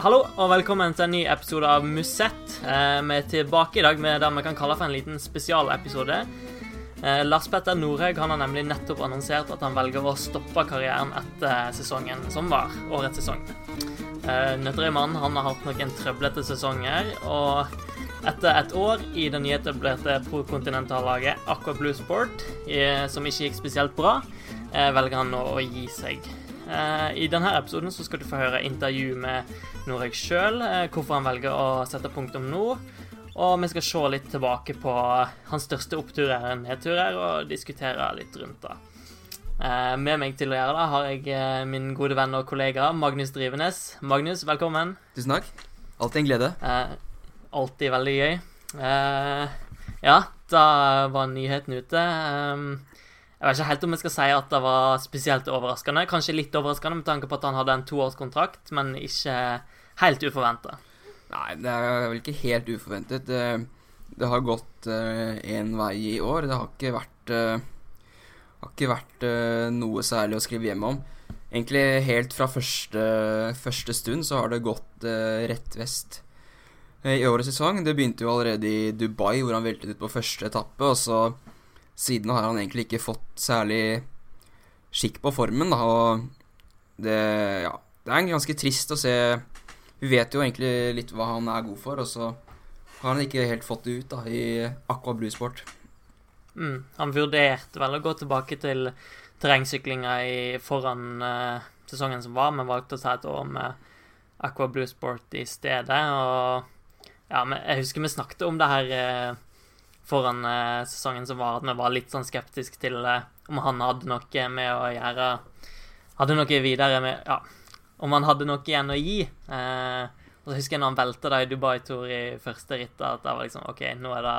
Hallo og velkommen til en ny episode av Musett. Eh, vi er tilbake i dag med det vi kan kalle for en liten spesialepisode. Eh, Lars Petter Norhaug har nemlig nettopp annonsert at han velger å stoppe karrieren etter sesongen som var, årets sesong. Eh, Nøtterøy-mannen har hatt noen trøblete sesonger, og etter et år i det nyetablerte prokontinentallaget Aqua Blue Sport, i- som ikke gikk spesielt bra, eh, velger han nå å gi seg. Eh, I denne episoden så skal du få høre intervju med Norek sjøl, hvorfor han velger å sette punktum nå. Og vi skal se litt tilbake på hans største oppturer og nedturer, og diskutere litt rundt det. Eh, Med meg til å gjøre det har jeg eh, min gode venn og kollega Magnus Drivenes. Magnus, velkommen. Tusen takk. Alltid en glede. Eh, alltid veldig gøy. Eh, ja, da var nyheten ute. Jeg vet ikke helt om jeg skal si at det var spesielt overraskende. Kanskje litt overraskende med tanke på at han hadde en toårskontrakt, men ikke helt uforventa. Nei, det er vel ikke helt uforventet. Det, det har gått én vei i år. Det har ikke vært uh, har ikke vært uh, noe særlig å skrive hjem om. Egentlig helt fra første, første stund så har det gått eh, rett vest eh, i årets sesong. Det begynte jo allerede i Dubai, hvor han veltet ut på første etappe. Og så siden har han egentlig ikke fått særlig skikk på formen, da. Og det, ja, det er ganske trist å se Vi vet jo egentlig litt hva han er god for, og så har han ikke helt fått det ut da i Aqua Blue Sport. Mm, han vurderte vel å gå tilbake til terrengsyklinga foran uh, sesongen som var, men valgte å ta et år med Aqua Blue Sport i stedet. Og ja, men jeg husker vi snakket om det her eh, foran eh, sesongen som var, at vi var litt sånn skeptiske til eh, om han hadde noe med å gjøre Hadde noe videre med Ja, om han hadde noe igjen å gi. Eh, og så husker jeg når han velta det i Dubai-tour i første rittet, at det var liksom OK, nå er det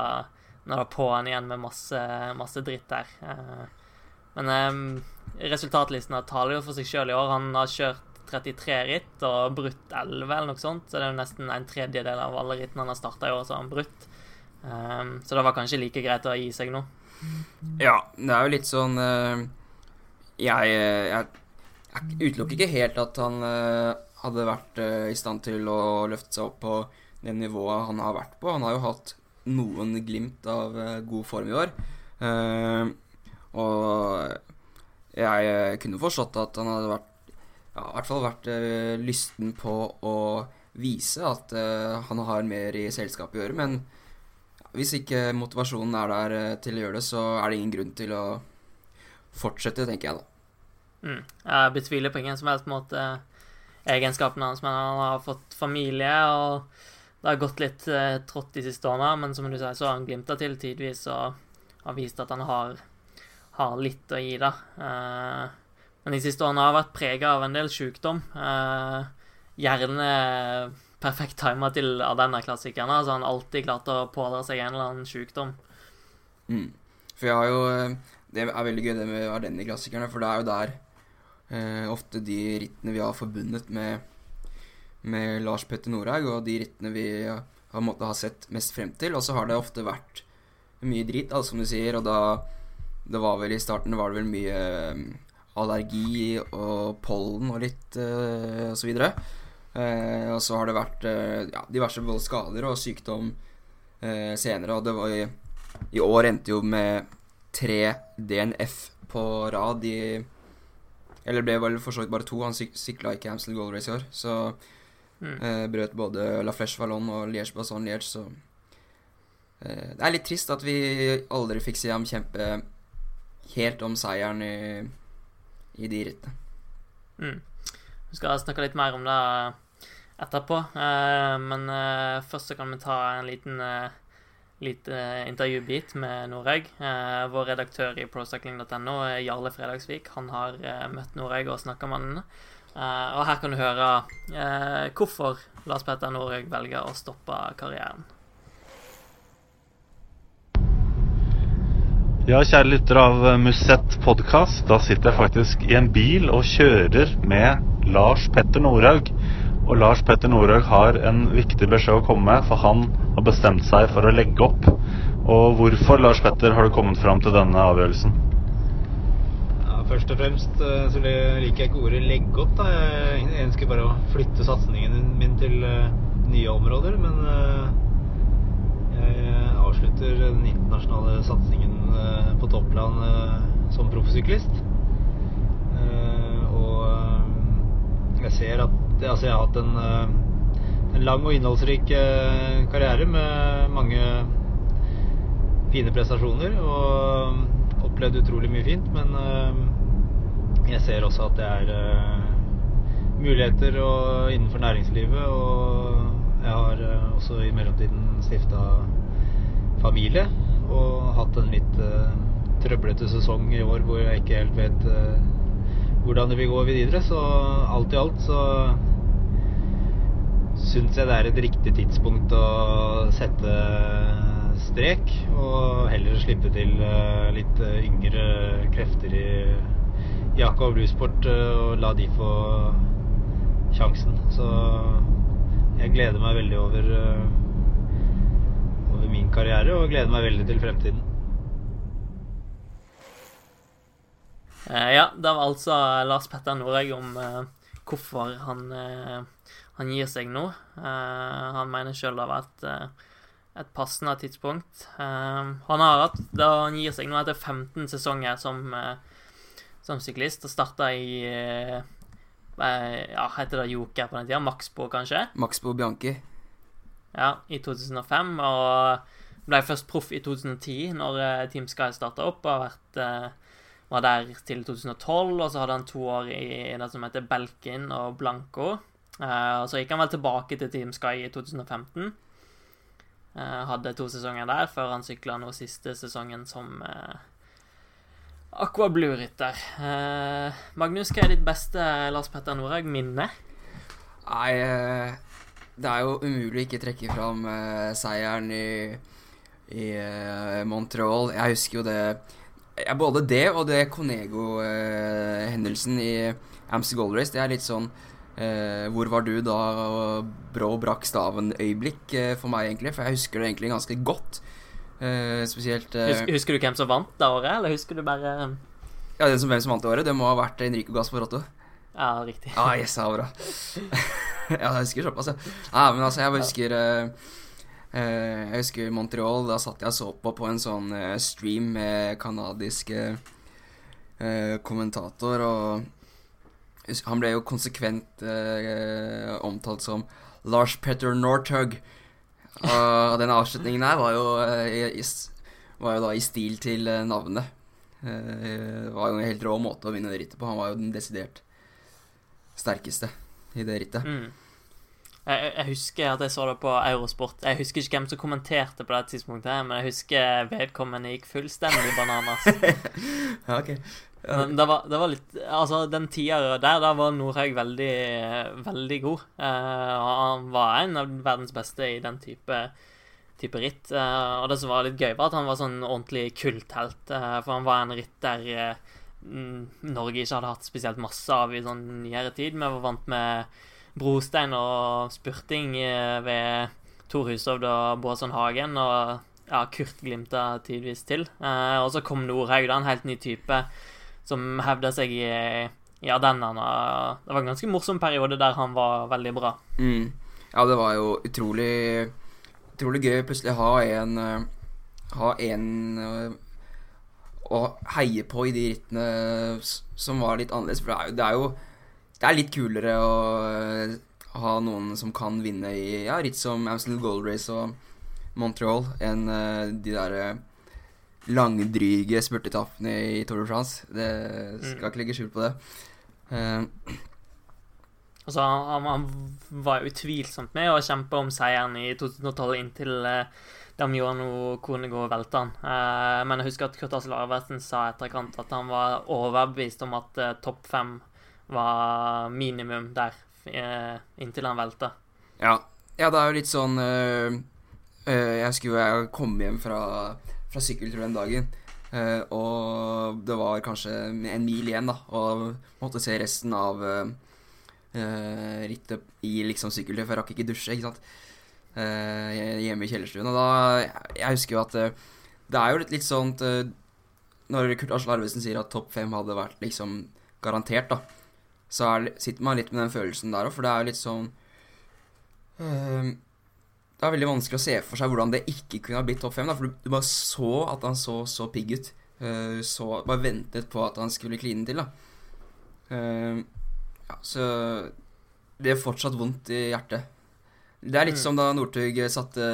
nå er det på'n igjen med masse, masse dritt der. Eh, Men eh, resultatlistene taler jo for seg sjøl i år. Han har kjørt 33 ritt og brutt 11 eller noe sånt. Så det er jo nesten en tredjedel av alle rittene han har starta i år, så har han brutt. Eh, Så det var kanskje like greit å gi seg nå. Ja, det er jo litt sånn uh, jeg, jeg, jeg utelukker ikke helt at han uh, hadde vært uh, i stand til å løfte seg opp på det nivået han har vært på. Han har jo hatt noen glimt av eh, god form i år. Eh, og jeg eh, kunne forstått at han hadde vært ja, i hvert fall vært eh, lysten på å vise at eh, han har mer i selskapet å gjøre. Men hvis ikke motivasjonen er der eh, til å gjøre det, så er det ingen grunn til å fortsette, tenker jeg da. Mm. Jeg betviler på ingen som helst måte egenskapene hans, men han har fått familie, og det har gått litt eh, trått de siste årene. Men som du sier, så har han glimta til tidvis og har vist at han har, har litt å gi, da. Eh, men de siste årene har vært prega av en del sykdom. Eh, gjerne perfekt tima til Ardenner-klassikerne. Altså han alltid klart å pådra seg en eller annen sykdom. Mm. For jeg har jo eh, Det er veldig gøy det med Ardenner-klassikerne, for det er jo der eh, ofte de rittene vi har forbundet med, med Lars Petter Norhaug, og de rittene vi har måttet ha sett mest frem til. Og så har det ofte vært mye drit, altså, som du sier, og da Det var vel i starten var det vel mye eh, allergi og pollen og litt eh, og så videre. Eh, og så har det vært eh, ja, diverse både skader og sykdom eh, senere, og det var i, i år endte jo med tre DNF på rad i Eller ble vel for så vidt bare to. Han syk, sykla ikke Hamsel Goal Race i år, så Mm. eh, brøt både La Flèche Vallon og Liège Basson Liège, så eh, Det er litt trist at vi aldri fikk se ham kjempe helt om seieren i, i de rittene. Mm. Vi skal snakke litt mer om det etterpå, eh, men eh, først så kan vi ta en liten eh, lite intervjubit med. Eh, vår redaktør i procycling.no, Jarle Fredagsvik, han har møtt Noreg og snakka med han. Og her kan du høre hvorfor Lars Petter Noreg velger å stoppe karrieren. Ja, kjære lyttere av Musett podkast. Da sitter jeg faktisk i en bil og kjører med Lars Petter Norhaug. Og Lars Petter Norhaug har en viktig beskjed å komme med, for han har bestemt seg for å legge opp. Og hvorfor, Lars Petter, har du kommet fram til denne avgjørelsen? Ja, Først og fremst eh, så liker jeg ikke ordet 'legge opp'. da. Jeg ønsker bare å flytte satsingen min til eh, nye områder. Men eh, jeg avslutter den internasjonale satsingen på topplan som proffsyklist. Og jeg ser at Altså, jeg har hatt en, eh, en lang og innholdsrik eh, karriere med mange fine prestasjoner og opplevd utrolig mye fint, men eh, jeg ser også at det er muligheter og, innenfor næringslivet, og jeg har også i mellomtiden stifta familie og hatt en litt trøblete sesong i år hvor jeg ikke helt vet hvordan det vil gå videre, så alt i alt så syns jeg det er et riktig tidspunkt å sette strek, og heller slippe til eh, litt eh, yngre krefter i Jaka og eh, og la de få sjansen. Så jeg gleder meg veldig over, over min karriere, og gleder meg veldig til fremtiden. Ja, det var altså Lars Petter Noreg om hvorfor han, han gir seg nå. Eh, han mener sjøl det har vært eh, et passende tidspunkt. Eh, han har hatt da han gir seg nå etter 15 sesonger som, som syklist, og starta i Ja, heter det Joker på den tida? Maxbo, kanskje? Maxbo Bianchi. Ja, i 2005. Og ble først proff i 2010, når Team Sky starta opp. Og vært, var der til 2012, og så hadde han to år i det som heter Belkin og Blanco. Eh, og så gikk han vel tilbake til Team Sky i 2015. Uh, hadde to sesonger der, før han sykla nå siste sesongen som uh, Aqua Blue-rytter. Uh, Magnus, hva er ditt beste Lars Petter Norhaug-minne? Nei, eh, det er jo umulig å ikke trekke fram eh, seieren i, i eh, Montreal. Jeg husker jo det ja, Både det og det Conego-hendelsen i Amster Gold Race. Det er litt sånn eh, Hvor var du da Brå brakk staven-øyeblikk eh, for meg, egentlig? For jeg husker det egentlig ganske godt. Eh, spesielt eh, Husker, husker du hvem som vant det året, eller husker du bare Ja, den som hvem som vant det året, det må ha vært Enrico Gasparotto. Ja, riktig. Ja, yes, det bra. ja, jeg husker såpass, ja. Ah, Men altså, jeg husker eh, eh, Jeg husker Montreal. Da satt jeg og så på på en sånn eh, stream med kanadisk eh, kommentator, og han ble jo konsekvent eh, omtalt som Lars Petter Northug. Og den avslutningen her var jo, eh, i, var jo da i stil til eh, navnet. Eh, Det var jo en helt rå måte å vinne det rittet på. Han var jo den desidert sterkeste i det rittet. Mm. Jeg, jeg- husker at jeg så det på Eurosport. Jeg husker ikke hvem som kommenterte på det tidspunktet, men jeg husker vedkommende gikk fullstendig bananas. Ja, ok. Men det var, det var litt Altså, den tida der, da var Norhaug veldig, veldig god. Eh, han var en av verdens beste i den type, type ritt. Eh, og det som var litt gøy, var at han var sånn ordentlig kulthelt. Eh, for han var en ritt der eh, Norge ikke hadde hatt spesielt masse av i sånn nyere tid. Vi var vant med brostein og spurting eh, ved Tor Hushovd og Båsson Hagen. Og ja, Kurt glimta tidvis til. Eh, og så kom Norhaug, da, en helt ny type som hevda seg i, i Ardennene. Det var en ganske morsom periode der han var veldig bra. Mm. Ja, det var jo utrolig Utrolig gøy plutselig ha en eh, Ha en eh, å heie på i de rittene som var litt annerledes. For det er jo, det er, jo det er litt kulere å eh, ha noen som kan vinne i ja, ritt som Amstel Gold Race og Montreal, enn de derre langdryge spurtetappene i Tour de France. Det skal ikke legge skjul på det. Uh, Altså, han, han var jo utvilsomt med å kjempe om seieren i 2012 inntil uh, Damiano Konego velta han. Uh, men jeg husker at Kurt Asle Arvesen sa etterkant at han var overbevist om at uh, topp fem var minimum der inntil han velta. Ja. ja, det er jo litt sånn Jeg husker jo jeg kom hjem fra, fra sykkeltur den dagen. Uh, og det var kanskje en mil igjen, da. Og måtte se resten av uh, uh, rittet i liksom sykkeltur, for jeg rakk ikke dusje, ikke sant. Øh, hjemme i kjellerstuen. Og da Jeg husker jo at det er jo litt, litt sånt når Kurt Asle Arvesen sier at topp fem hadde vært liksom garantert, da, så er, sitter man litt med den følelsen der òg, for det er jo litt sånn eh, Det er veldig vanskelig å se for seg hvordan det ikke kunne ha blitt topp fem, da, for du, du bare så at han så så pigg ut. Eh, så bare ventet på at han skulle kline til, da. Eh, ja, så det gjør fortsatt vondt i hjertet. Det er litt Mm. som da Northug satte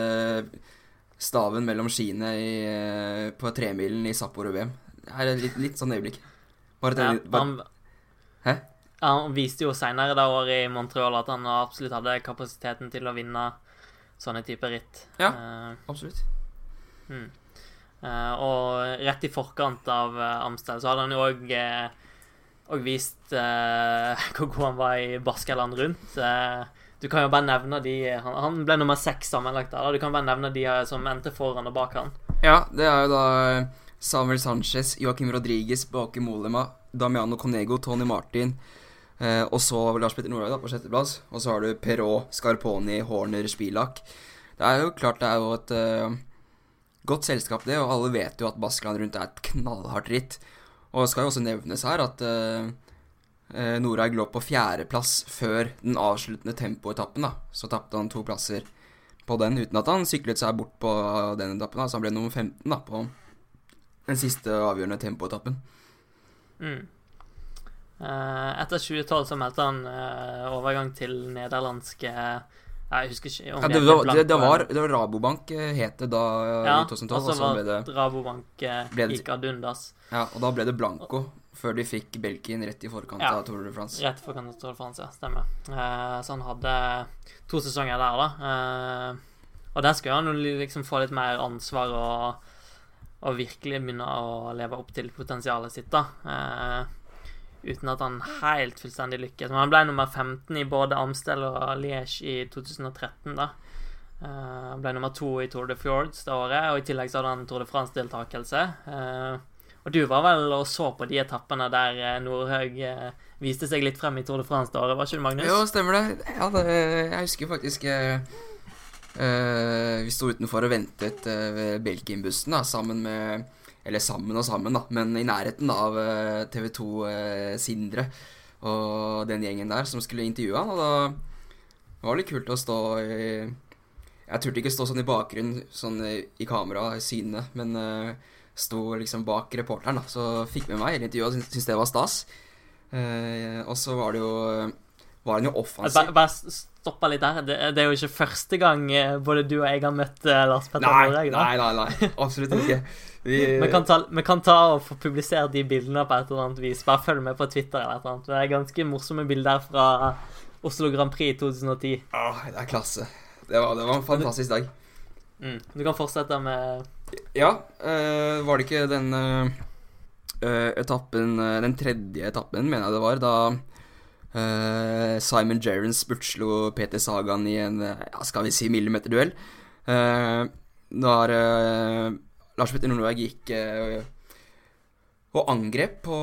staven mellom skiene i, eh, på tremilen i Sapporo-VM. Det er et litt, litt sånn øyeblikk. Bare Ja. Bare, han, Hæ? Han viste jo senere det året i Montreal at han absolutt hadde kapasiteten til å vinne sånne typer ritt. Ja. uh, Absolutt. mm. Uh, og rett i forkant av eh, Amstel så hadde han jo òg og vist uh, hvor god han var i Baskeland rundt. Uh, du kan jo bare nevne de Han, han ble nummer seks sammenlagt da. Du kan bare nevne de som endte foran og bak han. Ja, det er jo da Samuel Sanchez, Joaquim Rodriguez, Bake Molema, Damiano Conego, Tony Martin, eh, og så Lars Petter Nordhaug på sjetteplass. Og så har du Perrault, Scarponi, Horner, Spilak. Det er jo klart det er jo et eh, godt selskap, det, og alle vet jo at Baskeland rundt er et knallhardt ritt. Og det skal jo også nevnes her at uh, Norhaug lå på fjerdeplass før den avsluttende tempoetappen. da. Så tapte han to plasser på den uten at han syklet seg bort på den etappen. da. Så han ble nummer 15 da, på den siste avgjørende tempoetappen. Mm. Eh, etter 2012 så meldte han eh, overgang til nederlandske Jeg husker ikke om Ja, de det, var, det, det, var, det var Rabobank eh, het det da ja, i 2012, og så var det Rabobank ble gikk ad undas Ja, og da ble det Blanco før de fikk Belkin rett i forkant Ja. av Tour de France. rett for Tour de France, ja. Stemmer. Eh, så han hadde to sesonger der, da. Eh, og der skulle han jo liksom få litt mer ansvar og, og virkelig begynne å leve opp til potensialet sitt, da. Eh, uten at han helt fullstendig lykkes. Men han ble nummer 15 i både Amstel og Liège i 2013, da. Eh, Han ble nummer to i Tour de Fjords det året, og i tillegg så hadde han Tour de France-deltakelse. Eh, og du var vel og så på de etappene der eh, Nordhaug viste seg litt frem i Tour de France det året, var ikke det, Magnus? Jo, stemmer det. Ja, det jeg husker faktisk Vi sto utenfor og ventet ved Belkin-bussen sammen med Eller sammen og sammen, da, men i nærheten av eh, TV 2 eh, Sindre og den gjengen der som skulle intervjue han, og da var det litt kult å stå i Jeg turte ikke stå sånn i bakgrunnen, sånn i, kamera, i men eh, sto liksom bak reporteren, da, så fikk med meg hele intervjuet og syntes, det var stas. Eh, og så var det jo Var han jo offensiv. Bare, bare stoppa litt der. Det, det er jo ikke første gang eh, både du og jeg har møtt eh, Lars Petter Nei, nei, nei, nei. Absolutt ikke. Vi, Vi kan, ta, vi kan ta og få publisert de bildene på et eller annet vis. Bare følg med på Twitter. eller et eller annet. Det er ganske morsomme bilder fra Oslo Grand Prix i 2010. Åh, det er klasse. Det var, det var en fantastisk dag. Mm. Du kan fortsette med Ja, Øh, var det ikke den eh, etappen Den tredje etappen, mener jeg det var, da Simon Jerrans spurtslo Peter Sagan i en eh, ja, skal vi si millimeterduell. Uh, når eh, Lars Petter Nordberg gikk eh, og angrep på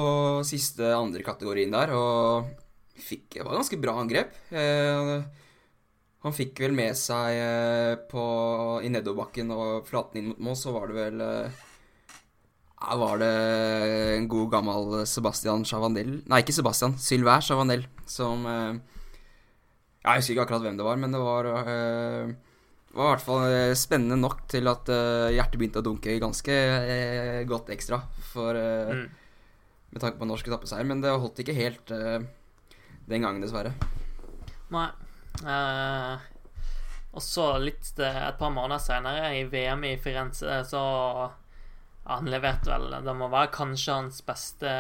siste andre kategorien der, og fikk Det var ganske bra angrep. Eh, han fikk vel med seg eh, på, i nedoverbakken og flaten inn mot mål, så var det vel Var det en god gammel Sebastian Chavanel Nei, ikke Sebastian. Sylvain Chavanel som eh, Jeg husker ikke akkurat hvem det var, men det var eh, det var i hvert fall eh, spennende nok til at hjertet begynte å dunke ganske godt ekstra. For mm. Med tanke på norsk etappeseier. Men det holdt ikke helt den gangen, dessverre. Nei. Eh, og så litt et par måneder senere, i VM i Firenze, så Han leverte vel Det må være kanskje hans beste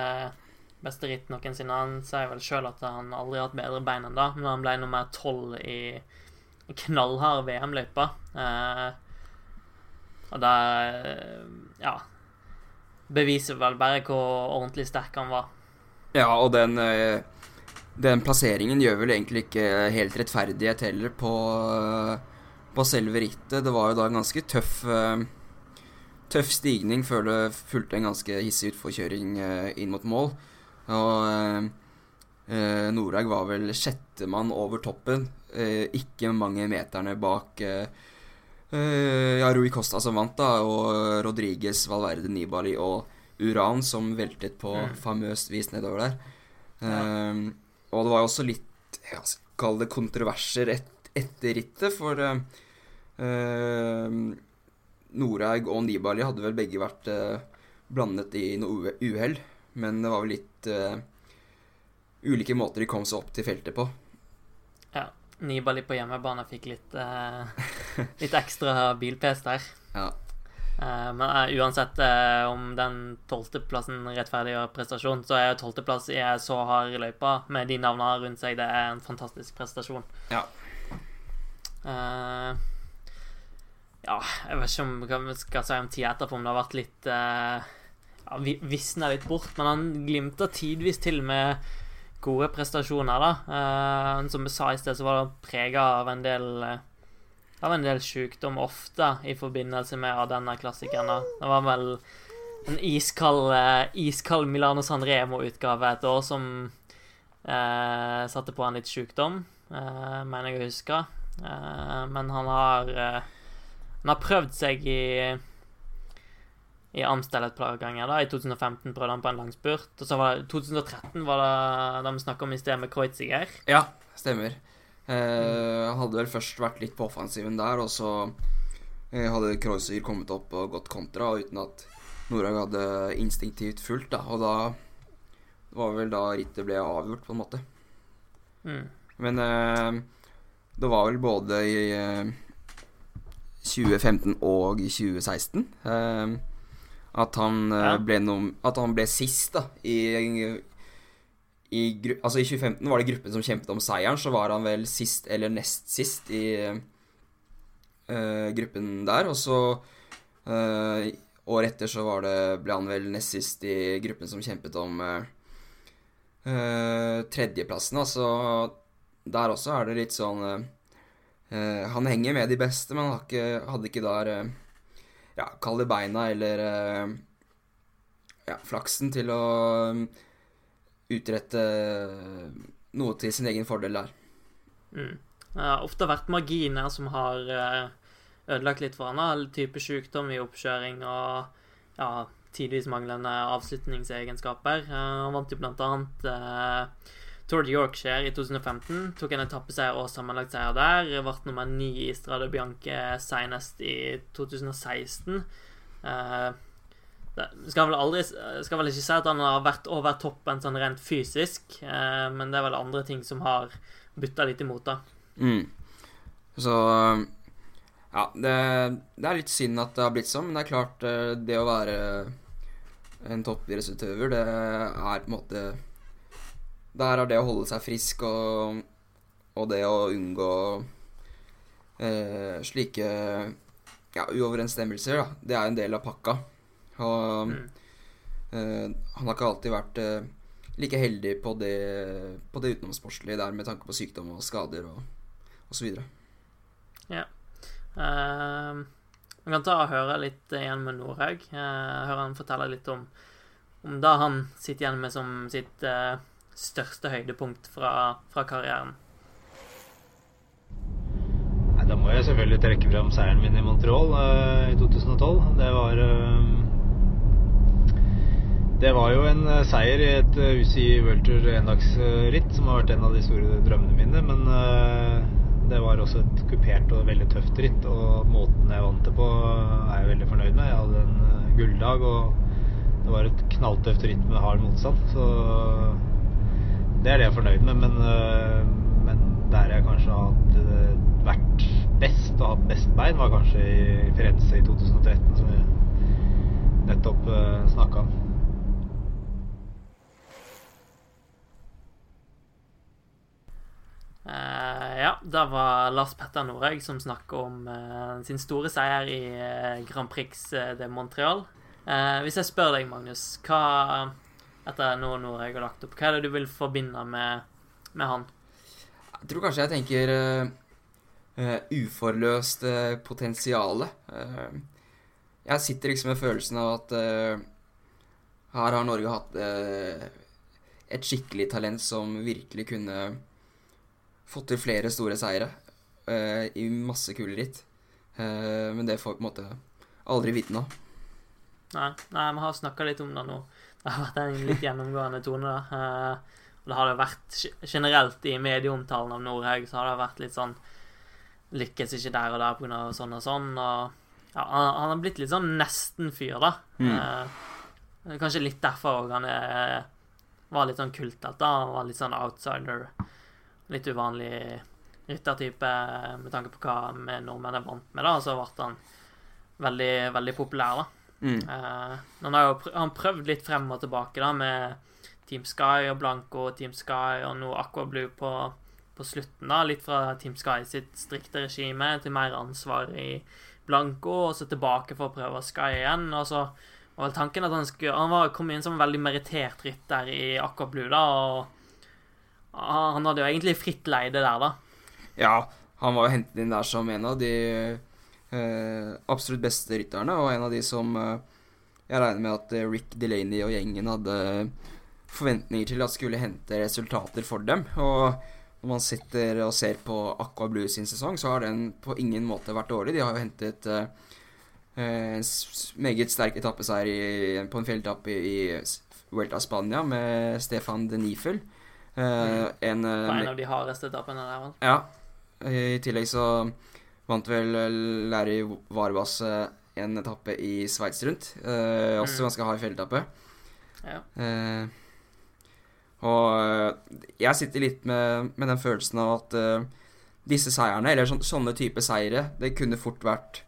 Beste ritt noensinne. Han sier vel sjøl at han aldri har hatt bedre bein enn da, men han ble nummer tolv i knallhard VM-løype. Eh, og det Ja. Beviser vel bare hvor ordentlig sterk han var. Ja, og den, eh, den plasseringen gjør vel egentlig ikke helt rettferdighet heller på, eh, på selve rittet. Det var jo da en ganske tøff eh, Tøff stigning før det fulgte en ganske hissig utforkjøring eh, inn mot mål. Og eh, eh, Norhaug var vel sjettemann over toppen. Eh, ikke mange meterne bak eh, eh, ja, Rui Costa som vant, da, og Rodriguez, Valverde, Nibali og Uran som veltet på Mm. famøst vis nedover der. Ja. og det var jo også litt ja, Kall det kontroverser et, etter rittet, for uh, Norhaug og Nibali hadde vel begge vært eh, blandet i noe uhe- uhell. Men det var vel litt eh, ulike måter de kom seg opp til feltet på. Ja. Nibali på hjemmebane fikk litt, eh, litt ekstra bilpes der. Ja. Eh, men eh, uansett eh, om den tolvteplassen rettferdiggjør prestasjon, så er tolvteplass i så hard løype med de navnene rundt seg, det er en fantastisk prestasjon. Ja. Eh, ja, jeg vet ikke om hva vi skal si om tida etterpå, om det har vært litt eh, ja, Visna litt bort, men han glimta tidvis til med gode prestasjoner, da. Eh, som vi sa i sted, så var det prega av en del eh, av en del sykdom ofte i forbindelse med denne klassikeren. Det var vel en iskald, eh, iskald Milano San Remo-utgave et år som eh, satte på han litt sykdom, eh, mener jeg å huske. Eh, men han har eh, Han har prøvd seg i i Amstel et par ganger. da I 2015 prøvde han på en langspurt. Og så var det 2013 var det da vi snakka om i sted med Kreuziger. Ja, stemmer. Eh, hadde vel først vært litt på offensiven der, og så eh, hadde Kreuziger kommet opp og gått kontra, uten at Norhaug hadde instinktivt fulgt, da. Og da var vel da rittet ble avgjort, på en måte. Mm. Men eh, det var vel både i eh, 2015 og 2016 eh, at han eh, Ja. ble noen, At han ble sist, da, i, i Altså, i 2015 var det gruppen som kjempet om seieren, så var han vel sist eller nest sist i eh, gruppen der. Og så eh, året etter så var det, ble han vel nest sist i gruppen som kjempet om eh, eh, tredjeplassen. Altså, der også er det litt sånn Han henger med de beste, men han ikke, hadde ikke der eh, Ja, kall det beina eller eh, ja, flaksen til å eh, utrette eh, noe til sin egen fordel der. Mm. Det har ofte vært marginer som har eh, ødelagt litt for han. All Type sykdom i oppkjøring og ja, tidvis manglende avslutningsegenskaper. Eh, Han vant jo blant annet eh, Tour de Yorkshire i 2015. Tok en etappeseier og sammenlagtseier der. Ble nummer ni i Strade Bianche senest i 2016. Eh, skal vel aldri Skal vel ikke si at han har vært over toppen sånn rent fysisk, eh, men det er vel andre ting som har butta litt imot, da. Mm. Så Ja, det, det er litt synd at det har blitt sånn, men det er klart, eh, det å være en toppidrettsutøver, det er på en måte Der er det å holde seg frisk og, og det å unngå eh, slike ja, uoverensstemmelser, da. Det er en del av pakka. Og Mm. eh, han har ikke alltid vært eh, like heldig på det, på det utenomsportslige der med tanke på sykdom og skader og, osv. så videre. Uh, vi kan ta og høre litt igjen med Norhaug. Uh, høre han fortelle litt om, om det han sitter igjen med som sitt eh, største høydepunkt fra, fra karrieren. Nei, Da må jeg selvfølgelig trekke fram seieren min i Montreal uh, i 2012. Det var uh, Det var jo en eh, seier i et UCI World Tour endagsritt, som har vært en av de store drømmene mine. Men uh, det var også et kupert og veldig tøft ritt, og måten jeg vant det på, er jeg veldig fornøyd med. Jeg hadde en gulldag, og det var et knalltøft ritt med hard motstand. Så det er det jeg er fornøyd med, men, øh, men der jeg kanskje har hatt, øh, vært best og hatt best bein, var kanskje i Firenze i 2013, som vi nettopp uh, snakka om. Uh, ja, det var Lars Petter Norhaug som snakker om uh, sin store seier i uh, Grand Prix de Montreal. Eh, hvis jeg spør deg, Magnus, hva etter noe Noreg har lagt opp, hva er det du vil forbinde med, med han? Jeg tror kanskje jeg tenker uh, uforløst uh, potensiale. Uh, jeg sitter liksom med følelsen av at her har Norge hatt et skikkelig talent som virkelig kunne fått til flere store seire i masse kule ritt. Men det får vi på en måte aldri vite nå. Nei, nei vi har snakka litt om det nå. Det har vært en litt gjennomgående tone, da. Eh, og det har det vært generelt i medieomtalen av Nordhaug, så har det vært litt sånn Lykkes ikke der og der pga. sånn og sånn. Og ja, han, har blitt litt sånn nesten-fyr, da. Mm. Eh, kanskje litt derfor òg han er, var litt sånn kultete. Han var litt sånn outsider. Litt uvanlig ryttertype med tanke på hva nordmenn er vant med, da. Så ble han veldig, veldig populær, da. Mm. Uh, han har jo prø han prøvd litt frem og tilbake da med Team Sky og Blanco, og Team Sky og nå Aqua Blue på, på slutten. da Litt fra Team Sky sitt strikte regime til mer ansvar i Blanco, og så tilbake for å prøve Sky igjen. Og så vel tanken at han skulle Han var, kom inn som en veldig merittert rytter i Aqua Blue, da, og han hadde jo egentlig fritt leide der, da. Ja, han var jo hentet inn der som en av de absolutt beste rytterne, og en av de som eh, jeg regner med at eh, Rick Delaney og gjengen hadde forventninger til at skulle hente resultater for dem. Og når man sitter og ser på Aqua Blue sin sesong, så har den på ingen måte vært dårlig. De har jo hentet eh, en meget sterk etappeseier i, på en fjelletappe i, i Vuelta Spania med Stefan de Nifel. Eh, en, På eh, en av de hardeste etappene der. vel. ja. I tillegg så vant vel Larry Varbas eh, en etappe i Sveits rundt. Eh, også Mm. ganske hard fjelletappe. Ja. Eh, og eh, jeg sitter litt med, med den følelsen av at eh, disse seierne, eller sånne, sånne type seire, det kunne fort vært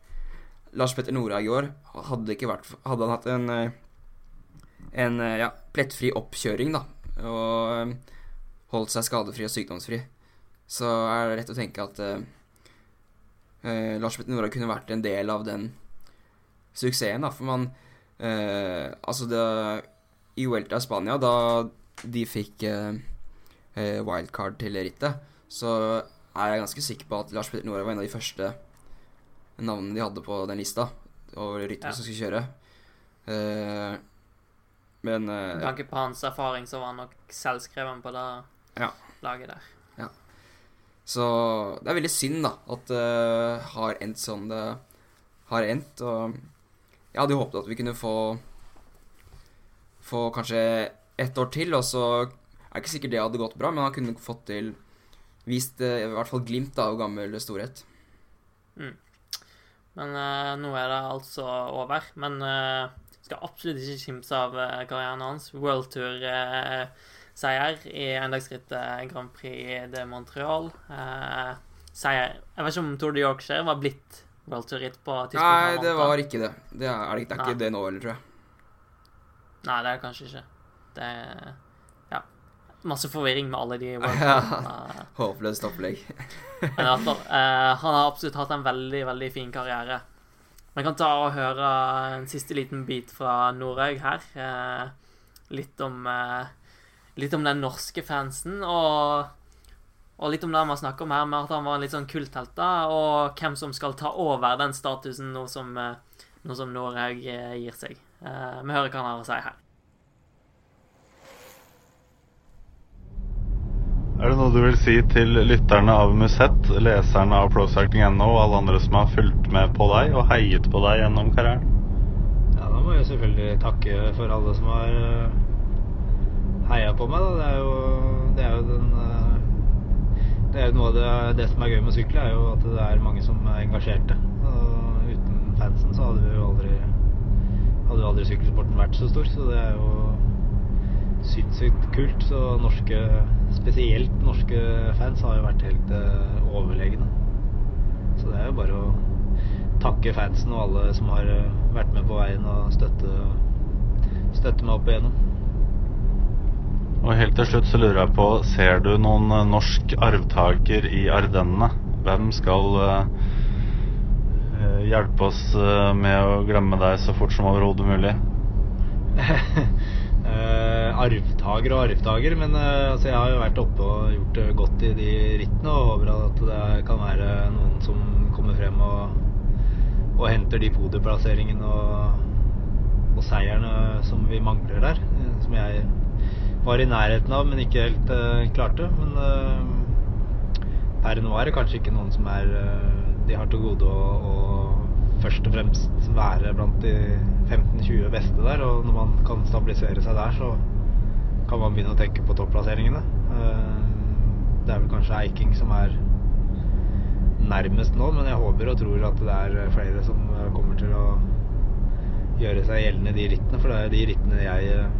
Lars Petter Norhaug i år. Hadde, ikke vært, hadde han hatt en, eh, en eh, ja, plettfri oppkjøring, da, og eh, holdt seg skadefri og sykdomsfri, så er det rett å tenke at eh, eh, Lars Petter kunne vært en del av den suksessen, da, for man eh, Altså, det I Uelta Spania, da de fikk eh, eh, wildcard til rittet, så er jeg ganske sikker på at Lars Petter Nora var en av de første navnene de hadde på den lista over ryttere Ja. som skulle kjøre. Eh, men eh, tanke på hans erfaring, så var han nok selvskreven på det Ja. laget der. Så det er veldig synd, da, at det har endt sånn det har endt. Og jeg hadde jo håpet at vi kunne få Få kanskje ett år til, og så er ikke sikkert det hadde gått bra, men han kunne fått til Vist eh, i hvert fall glimt da, av gammel storhet. Men uh, nå er det altså over. Men uh, skal absolutt ikke kimse av eh, karrieren hans. World Tour-seier i endagsrittet Grand Prix de Montreal. Eh, seier Jeg vet ikke om Tour de Yorkshire var blitt World Tour-ritt på tidspunktet Nei, det var ikke det. Det er, det er ikke det nå heller, tror jeg. Nei, det er kanskje ikke. Det er Ja. Masse forvirring med alle de World. Tour-rittene. Håpløst opplegg. Men i hvert fall, eh, han har absolutt hatt en veldig, veldig fin karriere. Vi kan ta og høre en siste liten bit fra Norhaug her. Eh, litt om Litt om den norske fansen, og, og litt om det vi har snakket om her, med at han var en litt sånn kulthelt, da, og hvem som skal ta over den statusen nå som, eh, nå som Norhaug eh, gir seg. Eh, vi hører hva han har å si her. Er det noe du vil si til lytterne av Musett, leserne av ProCycling.no og alle andre som har fulgt med på deg og heiet på deg gjennom karrieren? Ja, da må jeg selvfølgelig takke for alle som har heia på meg. Da. Det er jo, det er jo den eh, Det er jo noe av det, det som er gøy med å sykle, er jo at det er mange som er engasjerte. Og uten fansen så hadde jo aldri Hadde jo aldri sykkelsporten vært så stor. Så det er jo sinnssykt kult. Så norske, spesielt norske fans, har jo vært helt uh, overlegne. Så det er jo bare å takke fansen og alle som har eh, vært med på veien og støtte, støtte meg opp igjennom. Og helt til slutt så lurer jeg på, ser du noen eh, norsk arvtaker i Ardennene? Hvem skal eh, hjelpe oss eh, med å glemme deg så fort som overhodet mulig? uh, arvtaker og arvtaker, men uh, altså, jeg har jo vært oppe og gjort det godt i de rittene, og håper at det kan være noen som kommer frem og, og henter de podieplasseringene og, og seierne som vi mangler der. Som jeg var i nærheten av, men ikke helt uh, klarte. Men uh, per nå er det kanskje ikke noen som er uh, De har til gode å, å først og fremst være blant de 15-20 beste der. Og når man kan stabilisere seg der, så kan man begynne å tenke på topplasseringene. Det er vel kanskje Eiking som er nærmest nå, men jeg håper og tror at det er flere som kommer til å gjøre seg gjeldende de rittene, for det er de rittene jeg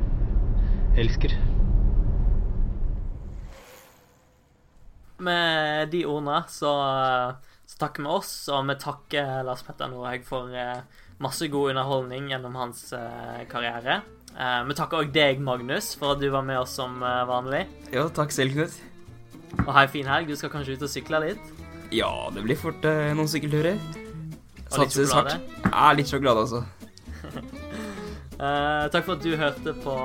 elsker. Med de ordene så, så takker vi oss, og vi takker Lars Petter Nordhaug for eh, masse god underholdning gjennom hans eh, karriere. Eh, vi takker òg deg, Magnus, for at du var med oss som vanlig. Ja, takk selv, Knut. Og ha ei en fin helg. Du skal kanskje ut og sykle litt? Ja, det blir fort noen sykkelturer. Satses hardt. Ja, litt sjokolade også. Eh, takk for at du hørte på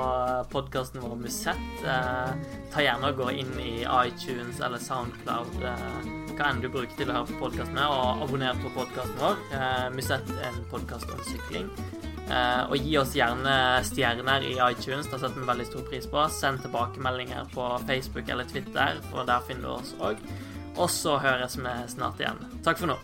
podkasten vår Musett. Uh, ta gjerne og gå inn i iTunes eller Soundcloud, uh, hva enn du bruker til å høre på podkast og abonner på podkasten vår. Eh, Musett er en podkast om sykling. Eh, og gi oss gjerne stjerner i iTunes, det setter vi veldig stor pris på. Send tilbakemeldinger på Facebook eller Twitter, for der finner du oss òg. Og så høres vi snart igjen. Takk for nå.